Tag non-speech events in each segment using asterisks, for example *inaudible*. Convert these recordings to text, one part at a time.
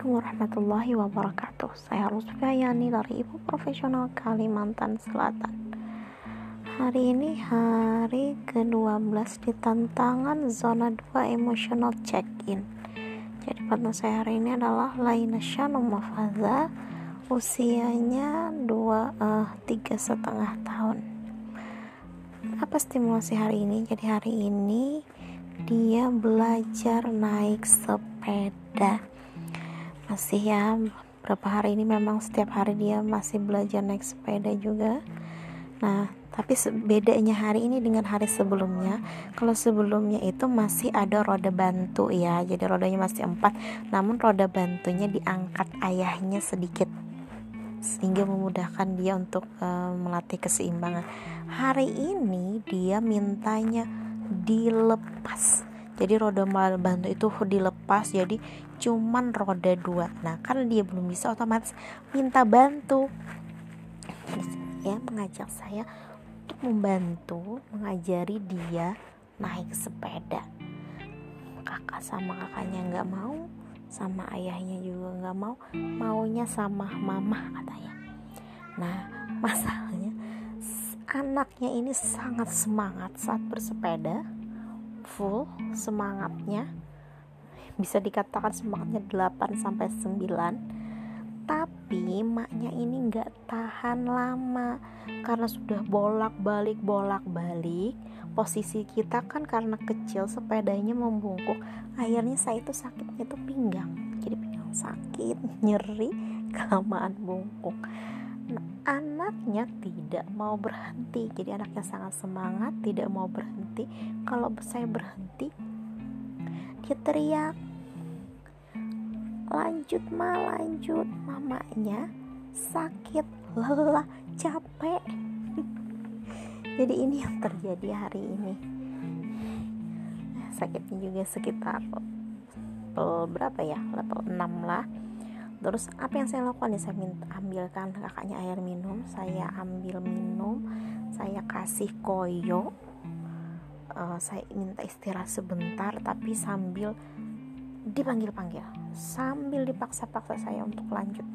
Assalamualaikum warahmatullahi wabarakatuh. Saya Yani dari Ibu Profesional Kalimantan Selatan. Hari ini hari ke-12 di tantangan zona 2 emotional check-in. Jadi partner saya hari ini adalah Laina Shanum Mafaza Usianya 2, uh, tiga setengah tahun. Apa stimulasi hari ini? Jadi hari ini dia belajar naik sepeda masih ya berapa hari ini memang setiap hari dia masih belajar naik sepeda juga. Nah tapi bedanya hari ini dengan hari sebelumnya. Kalau sebelumnya itu masih ada roda bantu ya jadi rodanya masih empat. Namun roda bantunya diangkat ayahnya sedikit sehingga memudahkan dia untuk uh, melatih keseimbangan. Hari ini dia mintanya dilepas jadi roda bantu itu dilepas jadi cuman roda dua. Nah karena dia belum bisa otomatis minta bantu. Ya mengajak saya untuk membantu mengajari dia naik sepeda. Kakak sama kakaknya nggak mau sama ayahnya juga nggak mau maunya sama mama katanya nah masalahnya anaknya ini sangat semangat saat bersepeda full semangatnya. Bisa dikatakan semangatnya 8 sampai 9 tapi maknya ini nggak tahan lama. Karena sudah bolak-balik bolak-balik posisi kita kan karena kecil sepedanya membungkuk. Akhirnya saya itu sakitnya itu pinggang. Jadi pinggang sakit nyeri kelamaan bungkuk anaknya tidak mau berhenti. Jadi anaknya sangat semangat tidak mau berhenti. Kalau saya berhenti dia teriak lanjut ma lanjut. Mamanya sakit lelah capek. *laughs* Jadi ini yang terjadi hari ini. Sakitnya juga sekitar level berapa ya? Level 6 lah. Terus apa yang saya lakukan? Nih saya minta ambilkan kakaknya air minum saya ambil minum saya kasih koyo. Uh, saya minta istirahat sebentar tapi sambil dipanggil-panggil. Sambil dipaksa-paksa saya untuk lanjut.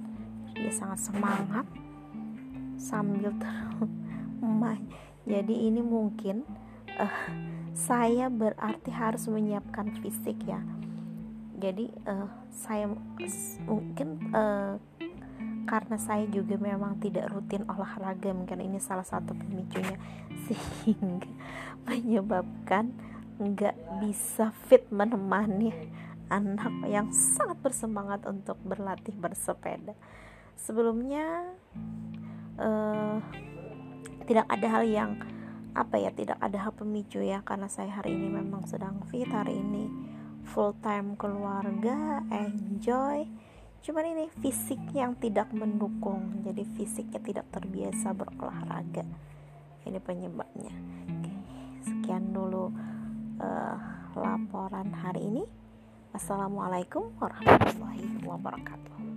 Dia sangat semangat. Sambil terus *laughs* jadi ini mungkin uh, saya berarti harus menyiapkan fisik ya. Jadi uh, saya mungkin uh, karena saya juga memang tidak rutin olahraga mungkin ini salah satu pemicunya. *laughs* Sehingga menyebabkan nggak bisa fit menemani anak yang sangat bersemangat untuk berlatih bersepeda. Sebelumnya uh, tidak ada hal yang apa ya tidak ada hal pemicu ya karena saya hari ini memang sedang fit hari ini full time keluarga enjoy cuman ini fisik yang tidak mendukung jadi fisiknya tidak terbiasa berolahraga. Ini penyebabnya. Oke, sekian dulu uh, laporan hari ini. Assalamualaikum warahmatullahi wabarakatuh